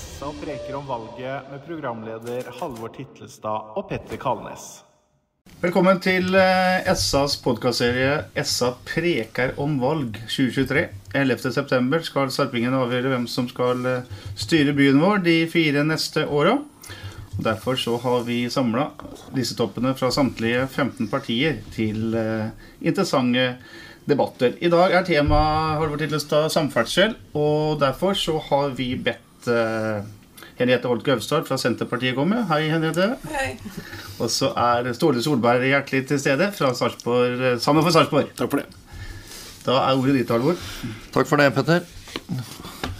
SA preker om valget med programleder Halvor Titlestad og Petter Kalnes. Velkommen til eh, SAs podkastserie 'SA preker om valg 2023'. 11.9 skal Sarpingen avgjøre hvem som skal eh, styre byen vår de fire neste åra. Derfor så har vi samla disse toppene fra samtlige 15 partier til eh, interessante debatter. I dag er tema Halvor Titlestad samferdsel, og derfor så har vi bedt eh, Henriette Holt Gaustad fra Senterpartiet kommer. Hei, Henriette. Hei. Og så er Ståle Solberg hjertelig til stede fra Sarpsborg, eh, sammen for Sarpsborg. Takk for det. Da er ordet ditt, Halvor. Takk for det, Petter.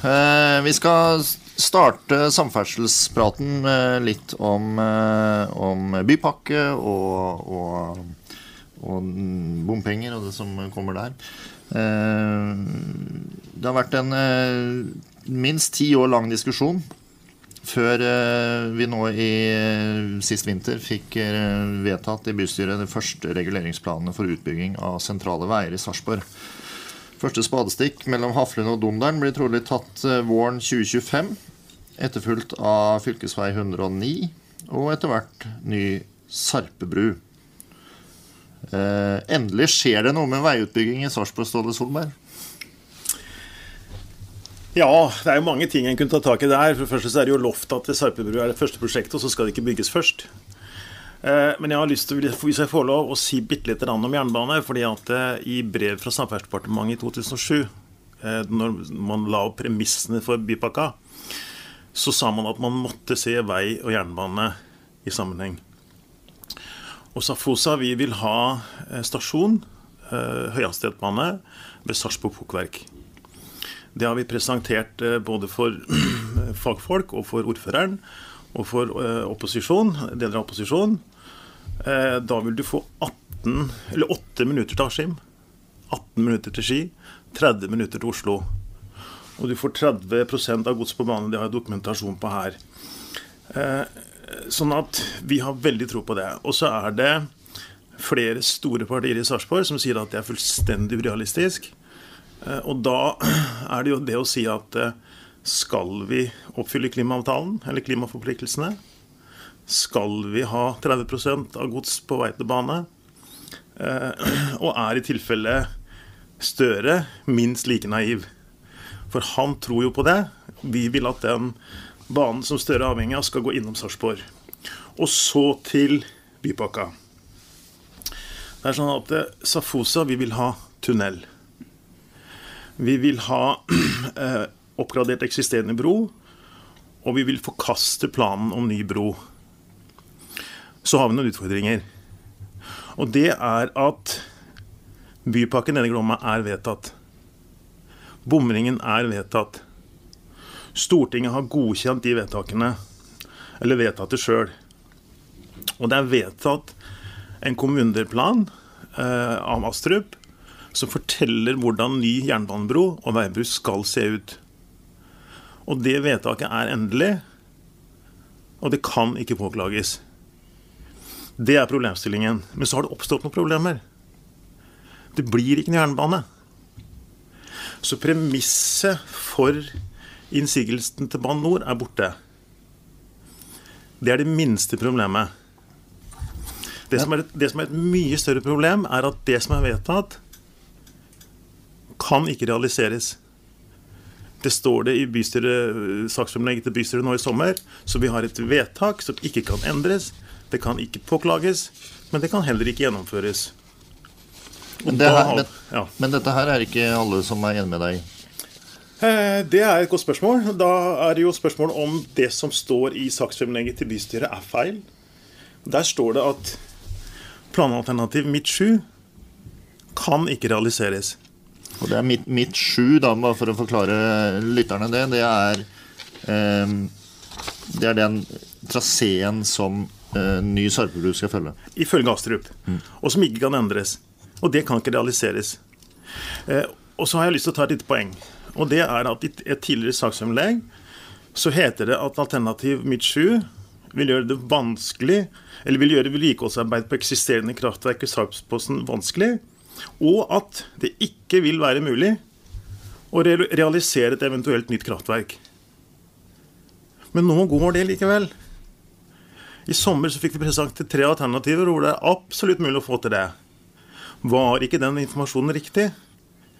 Eh, vi skal starte samferdselspraten med litt om, eh, om bypakke og, og, og bompenger og det som kommer der. Eh, det har vært en eh, minst ti år lang diskusjon før eh, vi nå i eh, sist vinter fikk eh, vedtatt i bystyret de første reguleringsplanene for utbygging av sentrale veier i Sarpsborg. Første spadestikk mellom Haflund og Donderen blir trolig tatt våren 2025. Etterfulgt av fv. 109 og etter hvert ny Sarpebru. Endelig skjer det noe med veiutbygging i Sarpsborg, Ståle Solberg. Ja, det er jo mange ting en kunne ta tak i der. For det første så er det jo lovt at Sarpebru er det første prosjektet, og så skal det ikke bygges først. Eh, Men jeg har lyst til, hvis jeg får lov, å si bitte litt om jernbane. fordi at eh, i brev fra Samferdselsdepartementet i 2007, eh, når man la opp premissene for bypakka, så sa man at man måtte se vei og jernbane i sammenheng. Og Safosa vi vil ha stasjon, høyhastighetsbane, ved Sarpsborg Pukkverk. Det har vi presentert eh, både for fagfolk og for ordføreren og for eh, opposisjon, deler av opposisjonen. Eh, Da vil du få 18, eller 8 minutter til Askim, 18 minutter til Ski, 30 minutter til Oslo. Og du får 30 av gods på bane. Det har jeg dokumentasjon på her. Sånn at vi har veldig tro på det. Og så er det flere store partier i Sarpsborg som sier at det er fullstendig urealistisk. Eh, Og da er det jo det å si at eh, skal vi oppfylle klimaavtalen, eller klimaforpliktelsene? Skal vi ha 30% av gods på vei til bane? Eh, Og er i tilfelle Støre minst like naiv? For han tror jo på det. Vi vil at den banen som Støre er avhengig av, skal gå innom Sarpsborg. Og så til bypakka. Det er sånn at Safosa, vi vil ha tunnel. Vi vil ha eh, oppgradert eksisterende bro, og vi vil forkaste planen om ny bro. Så har vi noen utfordringer. Og det er at bypakken i Glomma er vedtatt. Bomringen er vedtatt. Stortinget har godkjent de vedtakene, eller vedtatt det sjøl. Og det er vedtatt en kommunedelplan eh, av Astrup som forteller hvordan ny jernbanebro og veibru skal se ut. Og det vedtaket er endelig, og det kan ikke påklages. Det er problemstillingen. Men så har det oppstått noen problemer. Det blir ikke en jernbane. Så premisset for innsigelsen til Bane NOR er borte. Det er det minste problemet. Det som, er et, det som er et mye større problem, er at det som er vedtatt, kan ikke realiseres. Det står det i saksfremlegget til bystyret nå i sommer. Så vi har et vedtak som ikke kan endres. Det kan ikke påklages, men det kan heller ikke gjennomføres. Men, det her, men, ja. men dette her er ikke alle som er enig med deg i. Eh, Det er et godt spørsmål. Da er det jo spørsmål om det som står i saksfremlegget til bystyret, er feil. Der står det at planalternativ midt 7 kan ikke realiseres. Og det er midt, mitt sju, da, bare for å forklare lytterne det. Det er, eh, det er den traseen som eh, ny Sarpebru skal følge. Ifølge Astrup. Og som ikke kan endres. Og det kan ikke realiseres. Eh, og så har jeg lyst til å ta et lite poeng. Og det er at i et tidligere saksomlegg så heter det at alternativ midt 7 vil gjøre det vanskelig eller vil gjøre vedlikeholdsarbeid på eksisterende kraftverk i Sarpsposten vanskelig, og at det ikke vil være mulig å realisere et eventuelt nytt kraftverk. Men nå går det likevel. I sommer så fikk vi presentert tre alternativer hvor det er absolutt mulig å få til det. Var ikke den informasjonen riktig?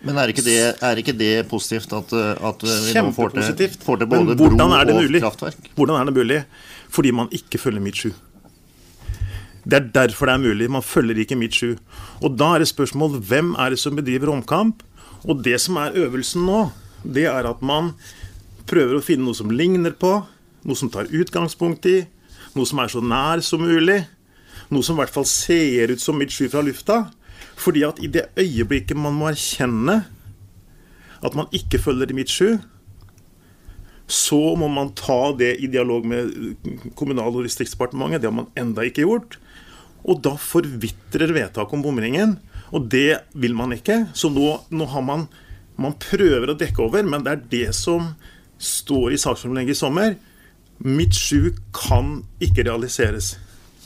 Men er ikke det, er ikke det positivt at, at vi nå får til, får til både bro og kraftverk? Hvordan er det mulig? Fordi man ikke følger Mitt 7. Det er derfor det er mulig. Man følger ikke Mitt sju. Og da er det spørsmål hvem er det som bedriver omkamp? Og det som er øvelsen nå, det er at man prøver å finne noe som ligner på, noe som tar utgangspunkt i, noe som er så nær som mulig, noe som i hvert fall ser ut som Mitt 7 fra lufta. Fordi at i det øyeblikket man må erkjenne at man ikke følger Mitt sju, så må man ta det i dialog med Kommunal- og distriktsdepartementet. Det har man enda ikke gjort. Og da forvitrer vedtaket om bomringen. Og det vil man ikke. Så nå, nå har man Man prøver å dekke over, men det er det som står i saksframlegget i sommer. Mitt sju kan ikke realiseres.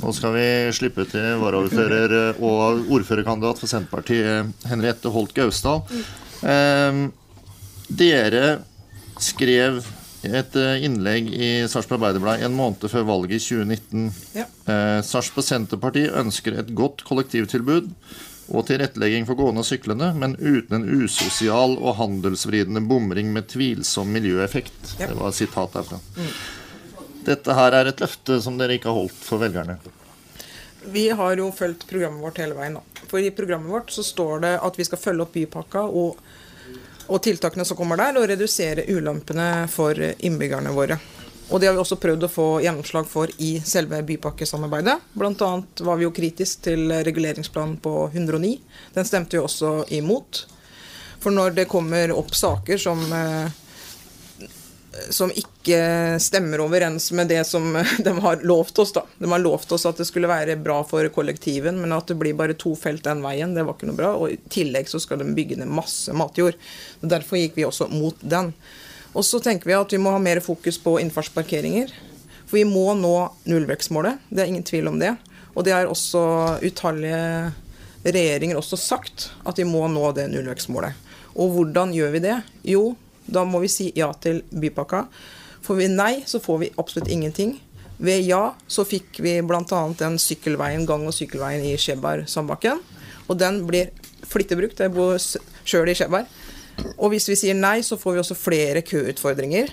Nå skal vi slippe til varaordfører og ordførerkandidat for Senterpartiet, Henriette Holt Gausdal. Eh, dere skrev et eh, innlegg i Sarpsborg Arbeiderblad en måned før valget i 2019. Ja. Eh, Sarpsborg Senterparti ønsker et godt kollektivtilbud og tilrettelegging for gående og syklende, men uten en usosial og handelsvridende bomring med tvilsom miljøeffekt. Ja. Det var et sitat derfra. Dette her er et løfte som dere ikke har holdt for velgerne. Vi har jo fulgt programmet vårt hele veien. nå. For i programmet vårt så står det at vi skal følge opp bypakka og, og tiltakene som kommer der, og redusere ulempene for innbyggerne våre. Og det har vi også prøvd å få gjennomslag for i selve bypakkesamarbeidet. Annet var vi jo kritisk til reguleringsplanen på 109. Den stemte jo også imot. For når det kommer opp saker som eh, som ikke stemmer overens med det som de har lovt oss. da. De har lovt oss at det skulle være bra for kollektiven, men at det blir bare to felt den veien, det var ikke noe bra. Og i tillegg så skal de bygge ned masse matjord. Og Derfor gikk vi også mot den. Og så tenker vi at vi må ha mer fokus på innfartsparkeringer. For vi må nå nullvekstmålet. Det er ingen tvil om det. Og det er også utallige regjeringer også sagt, at vi må nå det nullvekstmålet. Og hvordan gjør vi det? Jo, da må vi si ja til bypakka. Får vi nei, så får vi absolutt ingenting. Ved ja så fikk vi bl.a. den sykkelveien, gang- og sykkelveien i Skjeberg-Sandbakken. Og den blir flittig brukt. Jeg bor sjøl i Skjeberg. Og hvis vi sier nei, så får vi også flere køutfordringer.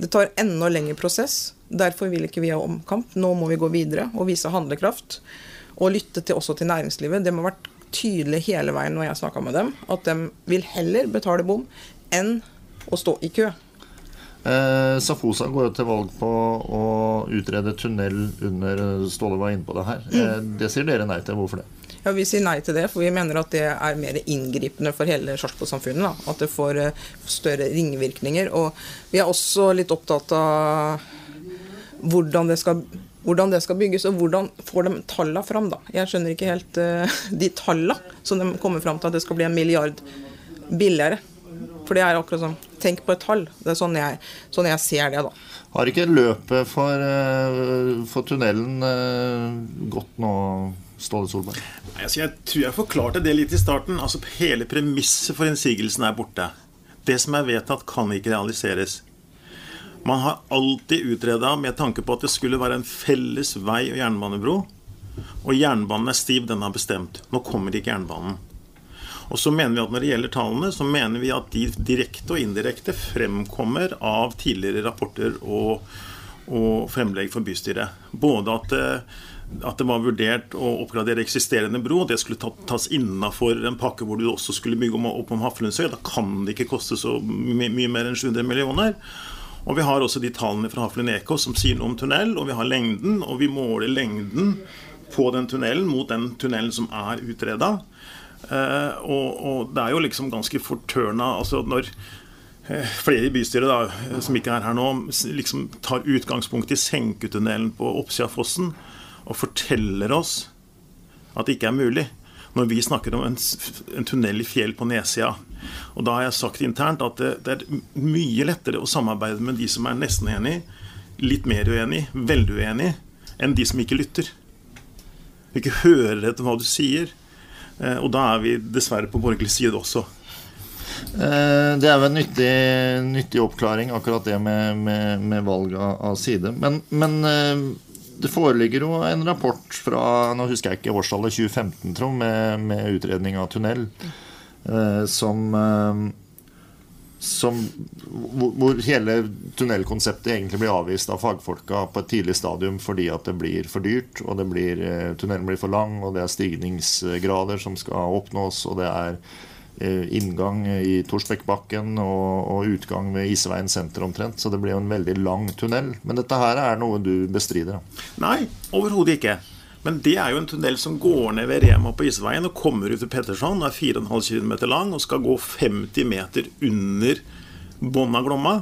Det tar enda lengre prosess. Derfor vil ikke vi ha omkamp. Nå må vi gå videre og vise handlekraft. Og lytte til, også til næringslivet. Det må ha vært tydelig hele veien når jeg snakka med dem, at de vil heller betale bom enn å stå i kø. Eh, Safosa går jo til valg på å utrede tunnel under Ståle var inne på det her. Eh, det sier dere nei til. Hvorfor det? Ja, Vi sier nei til det, for vi mener at det er mer inngripende for hele Sarpsborg-samfunnet. At det får eh, større ringvirkninger. Og vi er også litt opptatt av hvordan det skal, hvordan det skal bygges, og hvordan får de tallene fram. da. Jeg skjønner ikke helt uh, de tallene som de kommer fram til at det skal bli en milliard billigere. For det er akkurat sånn Tenk på et tall. Det er sånn jeg, sånn jeg ser det, da. Har ikke løpet for, eh, for tunnelen eh, gått nå, Ståle Solberg? Nei, Altså, jeg tror jeg forklarte det litt i starten. Altså, Hele premisset for innsigelsen er borte. Det som er vedtatt, kan ikke realiseres. Man har alltid utreda med tanke på at det skulle være en felles vei- og jernbanebro. Og jernbanen er stiv, den har bestemt. Nå kommer ikke jernbanen. Og så mener vi at Når det gjelder tallene, så mener vi at de direkte og indirekte fremkommer av tidligere rapporter og, og fremlegg for bystyret. Både at det, at det var vurdert å oppgradere eksisterende bro, og det skulle tas innafor en pakke hvor du også skulle bygge opp om Haflundsøy. Da kan det ikke koste så my mye mer enn 700 millioner. Og vi har også de tallene fra Haflund Eko som sier noe om tunnel, og vi har lengden, og vi måler lengden på den tunnelen mot den tunnelen som er utreda. Eh, og, og det er jo liksom ganske fortørna altså når eh, flere i bystyret da, eh, som ikke er her nå, liksom tar utgangspunkt i senketunnelen på oppsida av fossen og forteller oss at det ikke er mulig. Når vi snakker om en, en tunnel i fjell på nedsida. Og da har jeg sagt internt at det, det er mye lettere å samarbeide med de som er nesten enig, litt mer uenig, veldig uenig, enn de som ikke lytter. Ikke hører etter hva du sier. Eh, Og da er vi dessverre på borgerlig side også. Eh, Det er jo en nyttig, nyttig oppklaring, akkurat det med, med, med valg av, side. Men, men eh, det foreligger jo en rapport fra nå husker jeg ikke årstallet 2015, tror jeg, med, med utredning av tunnel, som som, hvor, hele tunnelkonseptet egentlig blir avvist av fagfolka på et tidlig stadium fordi at det blir for dyrt, og blir, eh, tunnelen blir for lang, og det er stigningsgrader som skal oppnås, og det er eh, inngang i Torsbekkbakken og, og utgang ved Isveien senter omtrent. Så det blir jo en veldig lang tunnel. Men dette her er noe du bestrider? Nei, overhodet ikke. Men det er jo en tunnel som går ned ved Rema på Isveien og kommer ut til Petterson. Er 4,5 km lang og skal gå 50 meter under bånn av Glomma.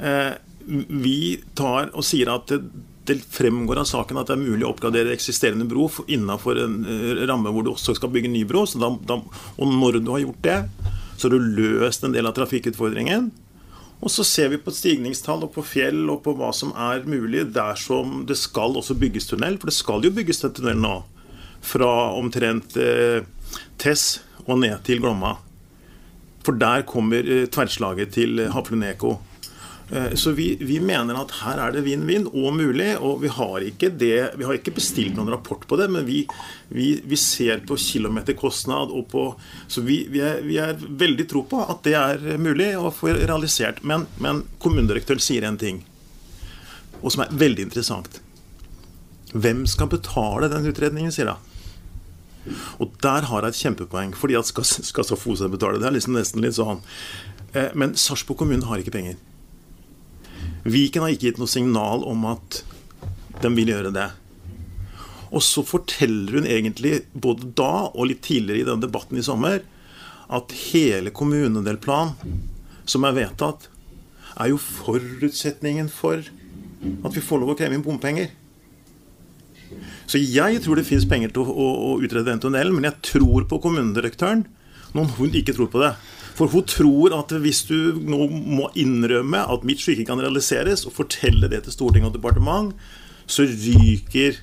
Eh, vi tar og sier at det, det fremgår av saken at det er mulig å oppgradere eksisterende bro innenfor en eh, ramme hvor du også skal bygge ny bro. Da, da, og når du har gjort det, så har du løst en del av trafikkutfordringen. Og så ser vi på stigningstall og på fjell og på hva som er mulig dersom det skal også bygges tunnel. For det skal jo bygges en tunnel nå. Fra omtrent eh, Tess og ned til Glomma. For der kommer eh, tverrslaget til eh, Hafluneko. Eh, Så vi, vi mener at her er det vinn-vinn og mulig, og vi har det, vi har ikke bestilt noen rapport på det, men vi, vi, ser på kilometerkostnad og på Så vi, er, er veldig tro på at det er mulig å få realisert. Men, men kommunedirektøren sier en ting, og som er veldig interessant. Hvem skal betale den utredningen, sier hun. Og der har jeg et kjempepoeng, fordi at skal, skal så Fosen betale? Det er liksom nesten litt sånn. Eh, Men Sarpsborg kommune har ikke penger. Viken har ikke gitt noe signal om at de vil gjøre det. Og så forteller hun egentlig både da og litt tidligere i den debatten i sommer at hele kommunedelplan som er vedtatt, er jo forutsetningen for at vi får lov å kreve inn bompenger. Så jeg tror det fins penger til å, å, å utrede den tunnelen, men jeg tror på kommunedirektøren når hun ikke tror på det. For hun tror at hvis du nå må innrømme at mitt syke kan realiseres, og fortelle det til storting og departement, så ryker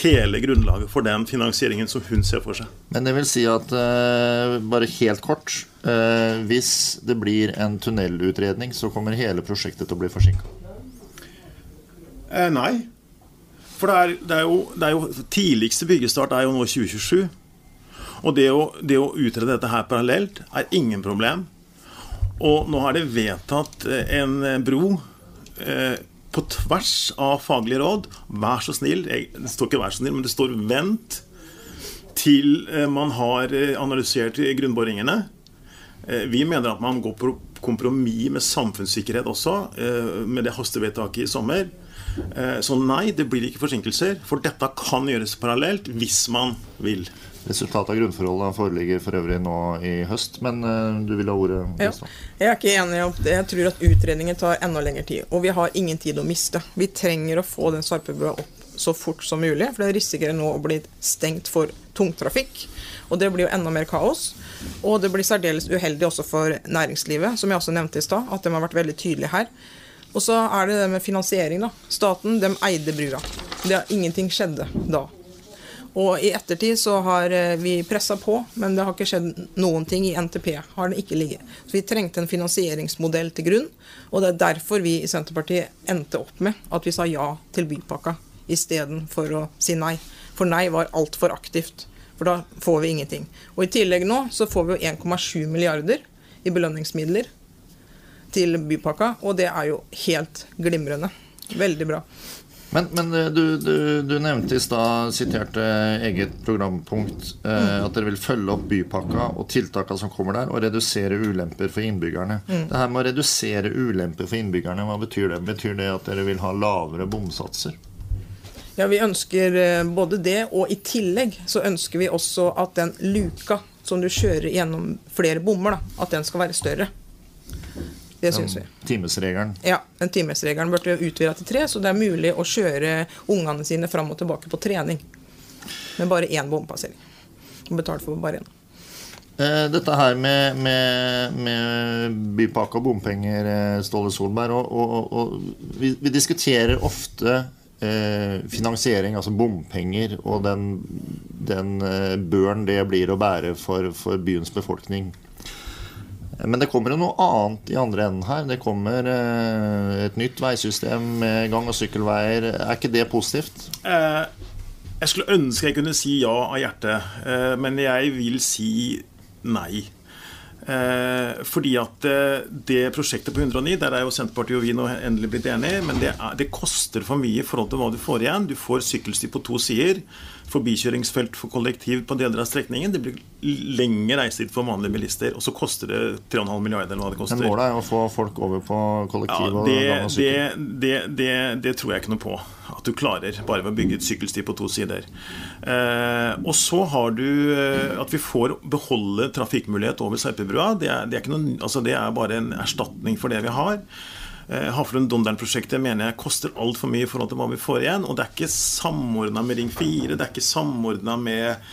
hele grunnlaget for den finansieringen som hun ser for seg. Men det vil si at, eh, bare helt kort eh, Hvis det blir en tunnelutredning, så kommer hele prosjektet til å bli forsinka. Eh, nei. For det er, det, er jo, det er jo Tidligste byggestart er jo nå 2027. Og det å, det å utrede dette her parallelt er ingen problem. Og nå er det vedtatt eh, en eh, bro eh, på tvers av faglige råd. Vær så snill. Jeg, det står ikke 'vær så snill', men det står 'vent' til eh, man har eh, analysert grunnboringene. Eh, Vi mener at man går på kompromiss med samfunnssikkerhet også, med det hastevedtaket i sommer. Så nei, det blir ikke forsinkelser, for dette kan gjøres parallelt hvis man vil. Resultatet av grunnforholdene foreligger for øvrig nå i høst, men eh, du vil ha ordet? Ja. Jeg er ikke enig i det. Jeg tror at utredningen tar enda lengre tid. Og vi har ingen tid å miste. Vi trenger å få den Sarpebrua opp så fort som mulig, for det risikerer nå å bli stengt for tungtrafikk. Og det blir jo enda mer kaos. Og det blir særdeles uheldig også for næringslivet, som jeg også nevnte i stad, at de har vært veldig tydelige her. Og så er det det med finansiering, da. Staten, de eide brua. Det har ingenting skjedde da. Og i ettertid så har eh, vi pressa på, men det har ikke skjedd noen ting. I NTP har det ikke ligget. Så vi trengte en finansieringsmodell til grunn. Og det er derfor vi i Senterpartiet endte opp med at vi sa ja til bypakka istedenfor å si nei. For nei var altfor aktivt. For da får vi ingenting. Og i tillegg nå så får vi jo 1,7 milliarder i belønningsmidler til bypakka, og det er jo helt glimrende. Veldig bra. Men, men eh, du, du, du nevnte i stad, siterte eget programpunkt, eh, at dere vil følge opp bypakka og tiltakene som kommer der, og redusere ulemper for innbyggerne. Det her med å redusere ulemper for innbyggerne, hva betyr det? Betyr det at dere vil ha lavere bomsatser? Ja, vi ønsker eh, både det, og i tillegg så ønsker vi også at den luka som du kjører gjennom flere bommer, da, at den skal være større. Det syns vi. Timesregelen. Ja, den timesregelen burde utvida til tre, så det er mulig å kjøre ungene sine fram og tilbake på trening. Med bare én bompassering. Og betalt for bare én. Eh, Dette her med, med, med bypakke og bompenger, eh, Ståle Solberg, og, og, og, og vi, vi diskuterer ofte eh, finansiering, altså bompenger, og den, den eh, børen det blir å bære for, for byens befolkning. Men det kommer jo noe annet i andre enden her. Det kommer eh, et nytt veisystem med gang- og sykkelveier. Er ikke det positivt? Eh, jeg skulle ønske jeg kunne si ja av hjertet, eh, men jeg vil si nei. Fordi at det prosjektet på 109, der er jo Senterpartiet og vi nå endelig blitt enige, men det, er, det koster for mye i forhold til hva du får igjen. Du får sykkelsti på to sider, forbikjøringsfelt for kollektiv på deler av strekningen. Det blir lengre reisetid for vanlige bilister, og så koster det 3,5 milliarder eller hva det koster. Men målet er å få folk over på kollektiv Ja, og det, gang og sykkel. det, det, det tror jeg ikke noe på. At du klarer bare ved å bygge et sykkelsti på to sider. Eh, og så har du eh, at vi får beholde trafikkmulighet over Serpebrua. Det er, det, er noen, altså det er bare en erstatning for det vi har. Eh, Haflund-Dondern-prosjektet mener jeg koster altfor mye i forhold til hva vi får igjen. Og det er ikke samordna med Ring 4, det er ikke samordna med,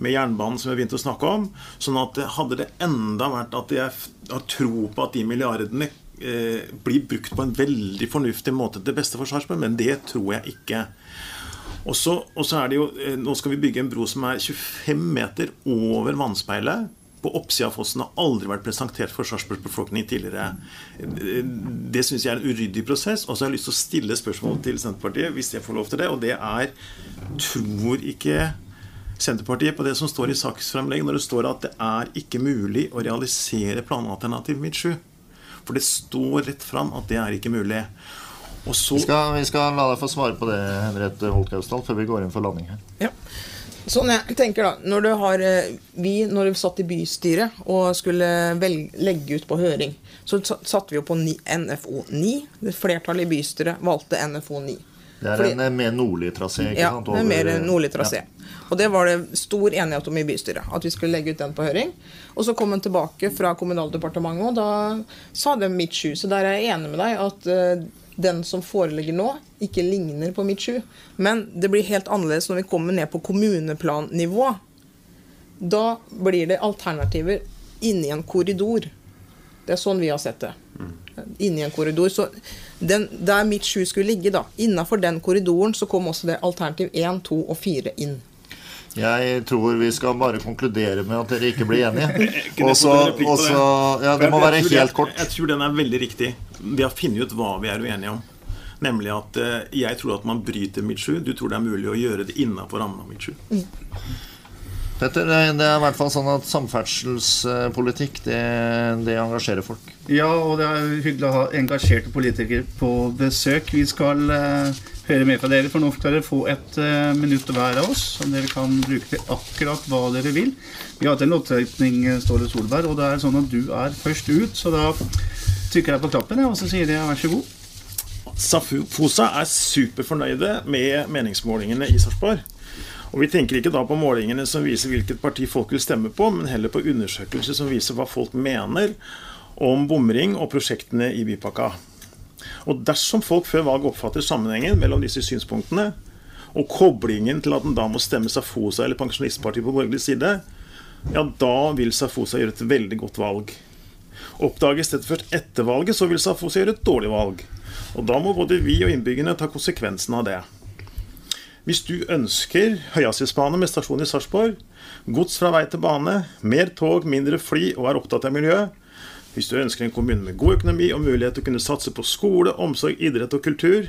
med jernbanen, som vi har begynt å snakke om. Sånn at eh, hadde det enda vært at jeg har tro på at de milliardene eh, blir brukt på en veldig fornuftig måte til beste for Sarpsborg, men det tror jeg ikke. Og så, er det jo, eh, Nå skal vi bygge en bro som er 25 meter over vannspeilet. På oppsida av fossen har aldri vært presentert for Sarpsborgs befolkning tidligere. Det syns jeg er en uryddig prosess. Og så har jeg lyst til å stille spørsmål til Senterpartiet, hvis jeg får lov til det. Og det er Tror ikke Senterpartiet på det som står i saksfremlegget, når det står at det er ikke mulig å realisere planalternativ midt 7? For det står rett fram at det er ikke mulig. Og så Vi skal, vi skal la deg få svare på det, Henriette Holt Gausdal, før vi går inn for landing her. Ja. Sånn jeg tenker da, når du har, eh, Vi når vi satt i bystyret og skulle velge, legge ut på høring, så satt satte vi jo på NFO 9. Det Flertallet i bystyret valgte NFO 9. Det er Fordi- en eh, mer nordlig trasé, ikke Ja, sant? Over, en mer nordlig trasé. Og det var det stor enighet om i bystyret, at vi skulle legge ut den på høring. Og så kom den tilbake fra Kommunaldepartementet, og da sa de. Så der er jeg enig med deg at eh, den som foreligger nå, ikke ligner på mitt 7. Men det blir helt annerledes når vi kommer ned på kommuneplannivå. Da blir det alternativer inni en korridor. Det er sånn vi har sett det. Inni en korridor. Så den, der mitt 7 skulle ligge, da, innafor den korridoren, så kom også det alternativ 1, 2 og 4 inn. Jeg tror vi skal bare konkludere med at dere ikke blir enige. Også, Og så, fått en replikk på og det? Ja, det må være helt kort. Jeg tror den er veldig riktig. Vi har funnet ut hva vi er uenige om. Nemlig at eh, jeg tror at man bryter mitt sju. Du tror det er mulig å gjøre det innafor rammen av midt 7. Petter, det er i hvert fall sånn at samferdselspolitikk, det, det engasjerer folk. Ja, og det er hyggelig å ha engasjerte politikere på besøk. Vi skal uh, høre mer fra dere, for nå skal dere få et uh, minutt hver av oss, som dere kan bruke til akkurat hva dere vil. Vi har hatt en loddtrekning, eh, Ståle Solberg, og det er sånn at du er først ut, så da trykker jeg på knappen, og så sier jeg vær så god. FOSA er superfornøyde med meningsmålingene i Sarpsborg. Og Vi tenker ikke da på målingene som viser hvilket parti folk vil stemme på, men heller på undersøkelser som viser hva folk mener om bomring og prosjektene i bypakka. Og dersom folk før valget oppfatter sammenhengen mellom disse synspunktene, og koblingen til at en da må stemme Safosa eller Pensjonistpartiet på borgerlig side, ja, da vil Safosa gjøre et veldig godt valg. Oppdages dette først etter valget, så vil Safosa gjøre et dårlig valg. Og da må både vi og innbyggerne ta konsekvensen av det. Hvis du ønsker høyhastighetsbane med stasjon i Sarpsborg, gods fra vei til bane, mer tog, mindre fly og er opptatt av miljø, hvis du ønsker en kommune med god økonomi og mulighet til å kunne satse på skole, omsorg, idrett og kultur,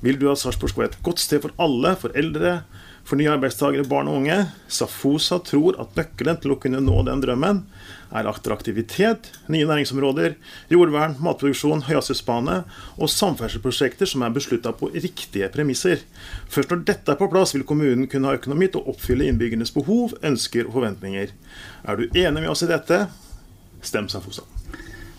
vil du at Sarpsborg skal være et godt sted for alle, for eldre, for nye arbeidstakere, barn og unge. Safosa tror at nøkkelen til å kunne nå den drømmen er attraktivitet, nye næringsområder, jordvern, matproduksjon, høyhastighetsbane og samferdselsprosjekter som er beslutta på riktige premisser. Først når dette er på plass, vil kommunen kunne ha økonomi til å oppfylle innbyggernes behov, ønsker og forventninger. Er du enig med oss i dette? Stem Safosa.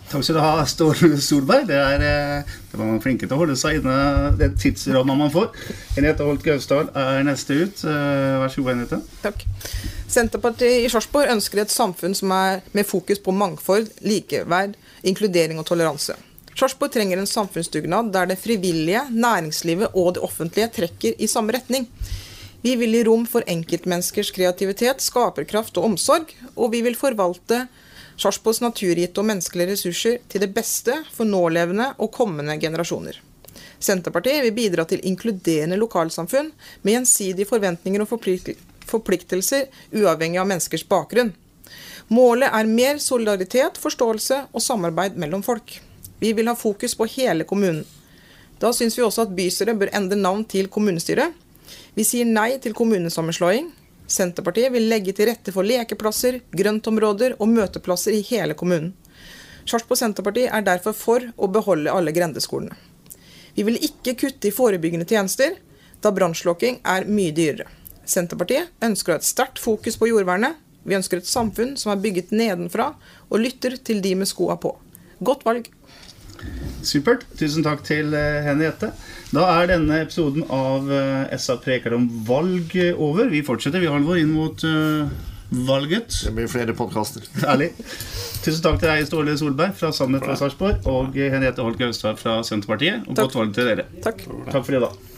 Takk skal du ha, Ståle Solberg. Det er, eh, det var man flinke til å holde seg inne den tidsramma man får. Henriette Holt Gausdal er neste ut. Eh, Vær så god, Henriette. Takk. Senterpartiet i Sarpsborg ønsker et samfunn som er med fokus på mangfold, likeverd, inkludering og toleranse. Sarpsborg trenger en samfunnsdugnad der det frivillige, næringslivet og det offentlige trekker i samme retning. Vi vil gi rom for enkeltmenneskers kreativitet, skaperkraft og omsorg, og vi vil forvalte Sarpsborgs naturgitte og menneskelige ressurser til det beste for nålevende og kommende generasjoner. Senterpartiet vil bidra til inkluderende lokalsamfunn med gjensidige forventninger og forpliktelser uavhengig av menneskers bakgrunn. Målet er mer solidaritet, forståelse og samarbeid mellom folk. Vi vil ha fokus på hele kommunen. Da syns vi også at bystyret bør endre navn til kommunestyret. Vi sier nei til kommunesammenslåing. Senterpartiet vil legge til rette for lekeplasser, grøntområder og møteplasser i hele kommunen. Sarpsborg Senterparti er derfor for å beholde alle grendeskolene. Vi vil ikke kutte i forebyggende tjenester, da brannslukking er mye dyrere. Senterpartiet ønsker å ha et sterkt fokus på jordvernet. Vi ønsker et samfunn som er bygget nedenfra, og lytter til de med skoa på. Godt valg. Supert. Tusen takk til eh, Henriette. Da er denne episoden av eh, SA preker om valg over. Vi fortsetter, vi Halvor, inn mot eh, valget. Det blir flere podkaster. Ærlig. Tusen takk til deg, Ståle Solberg fra Sannhet fra Sarpsborg, og Henriette Holt Gaustad fra Senterpartiet. Og Takk. godt valg til dere. Takk. Takk for i dag.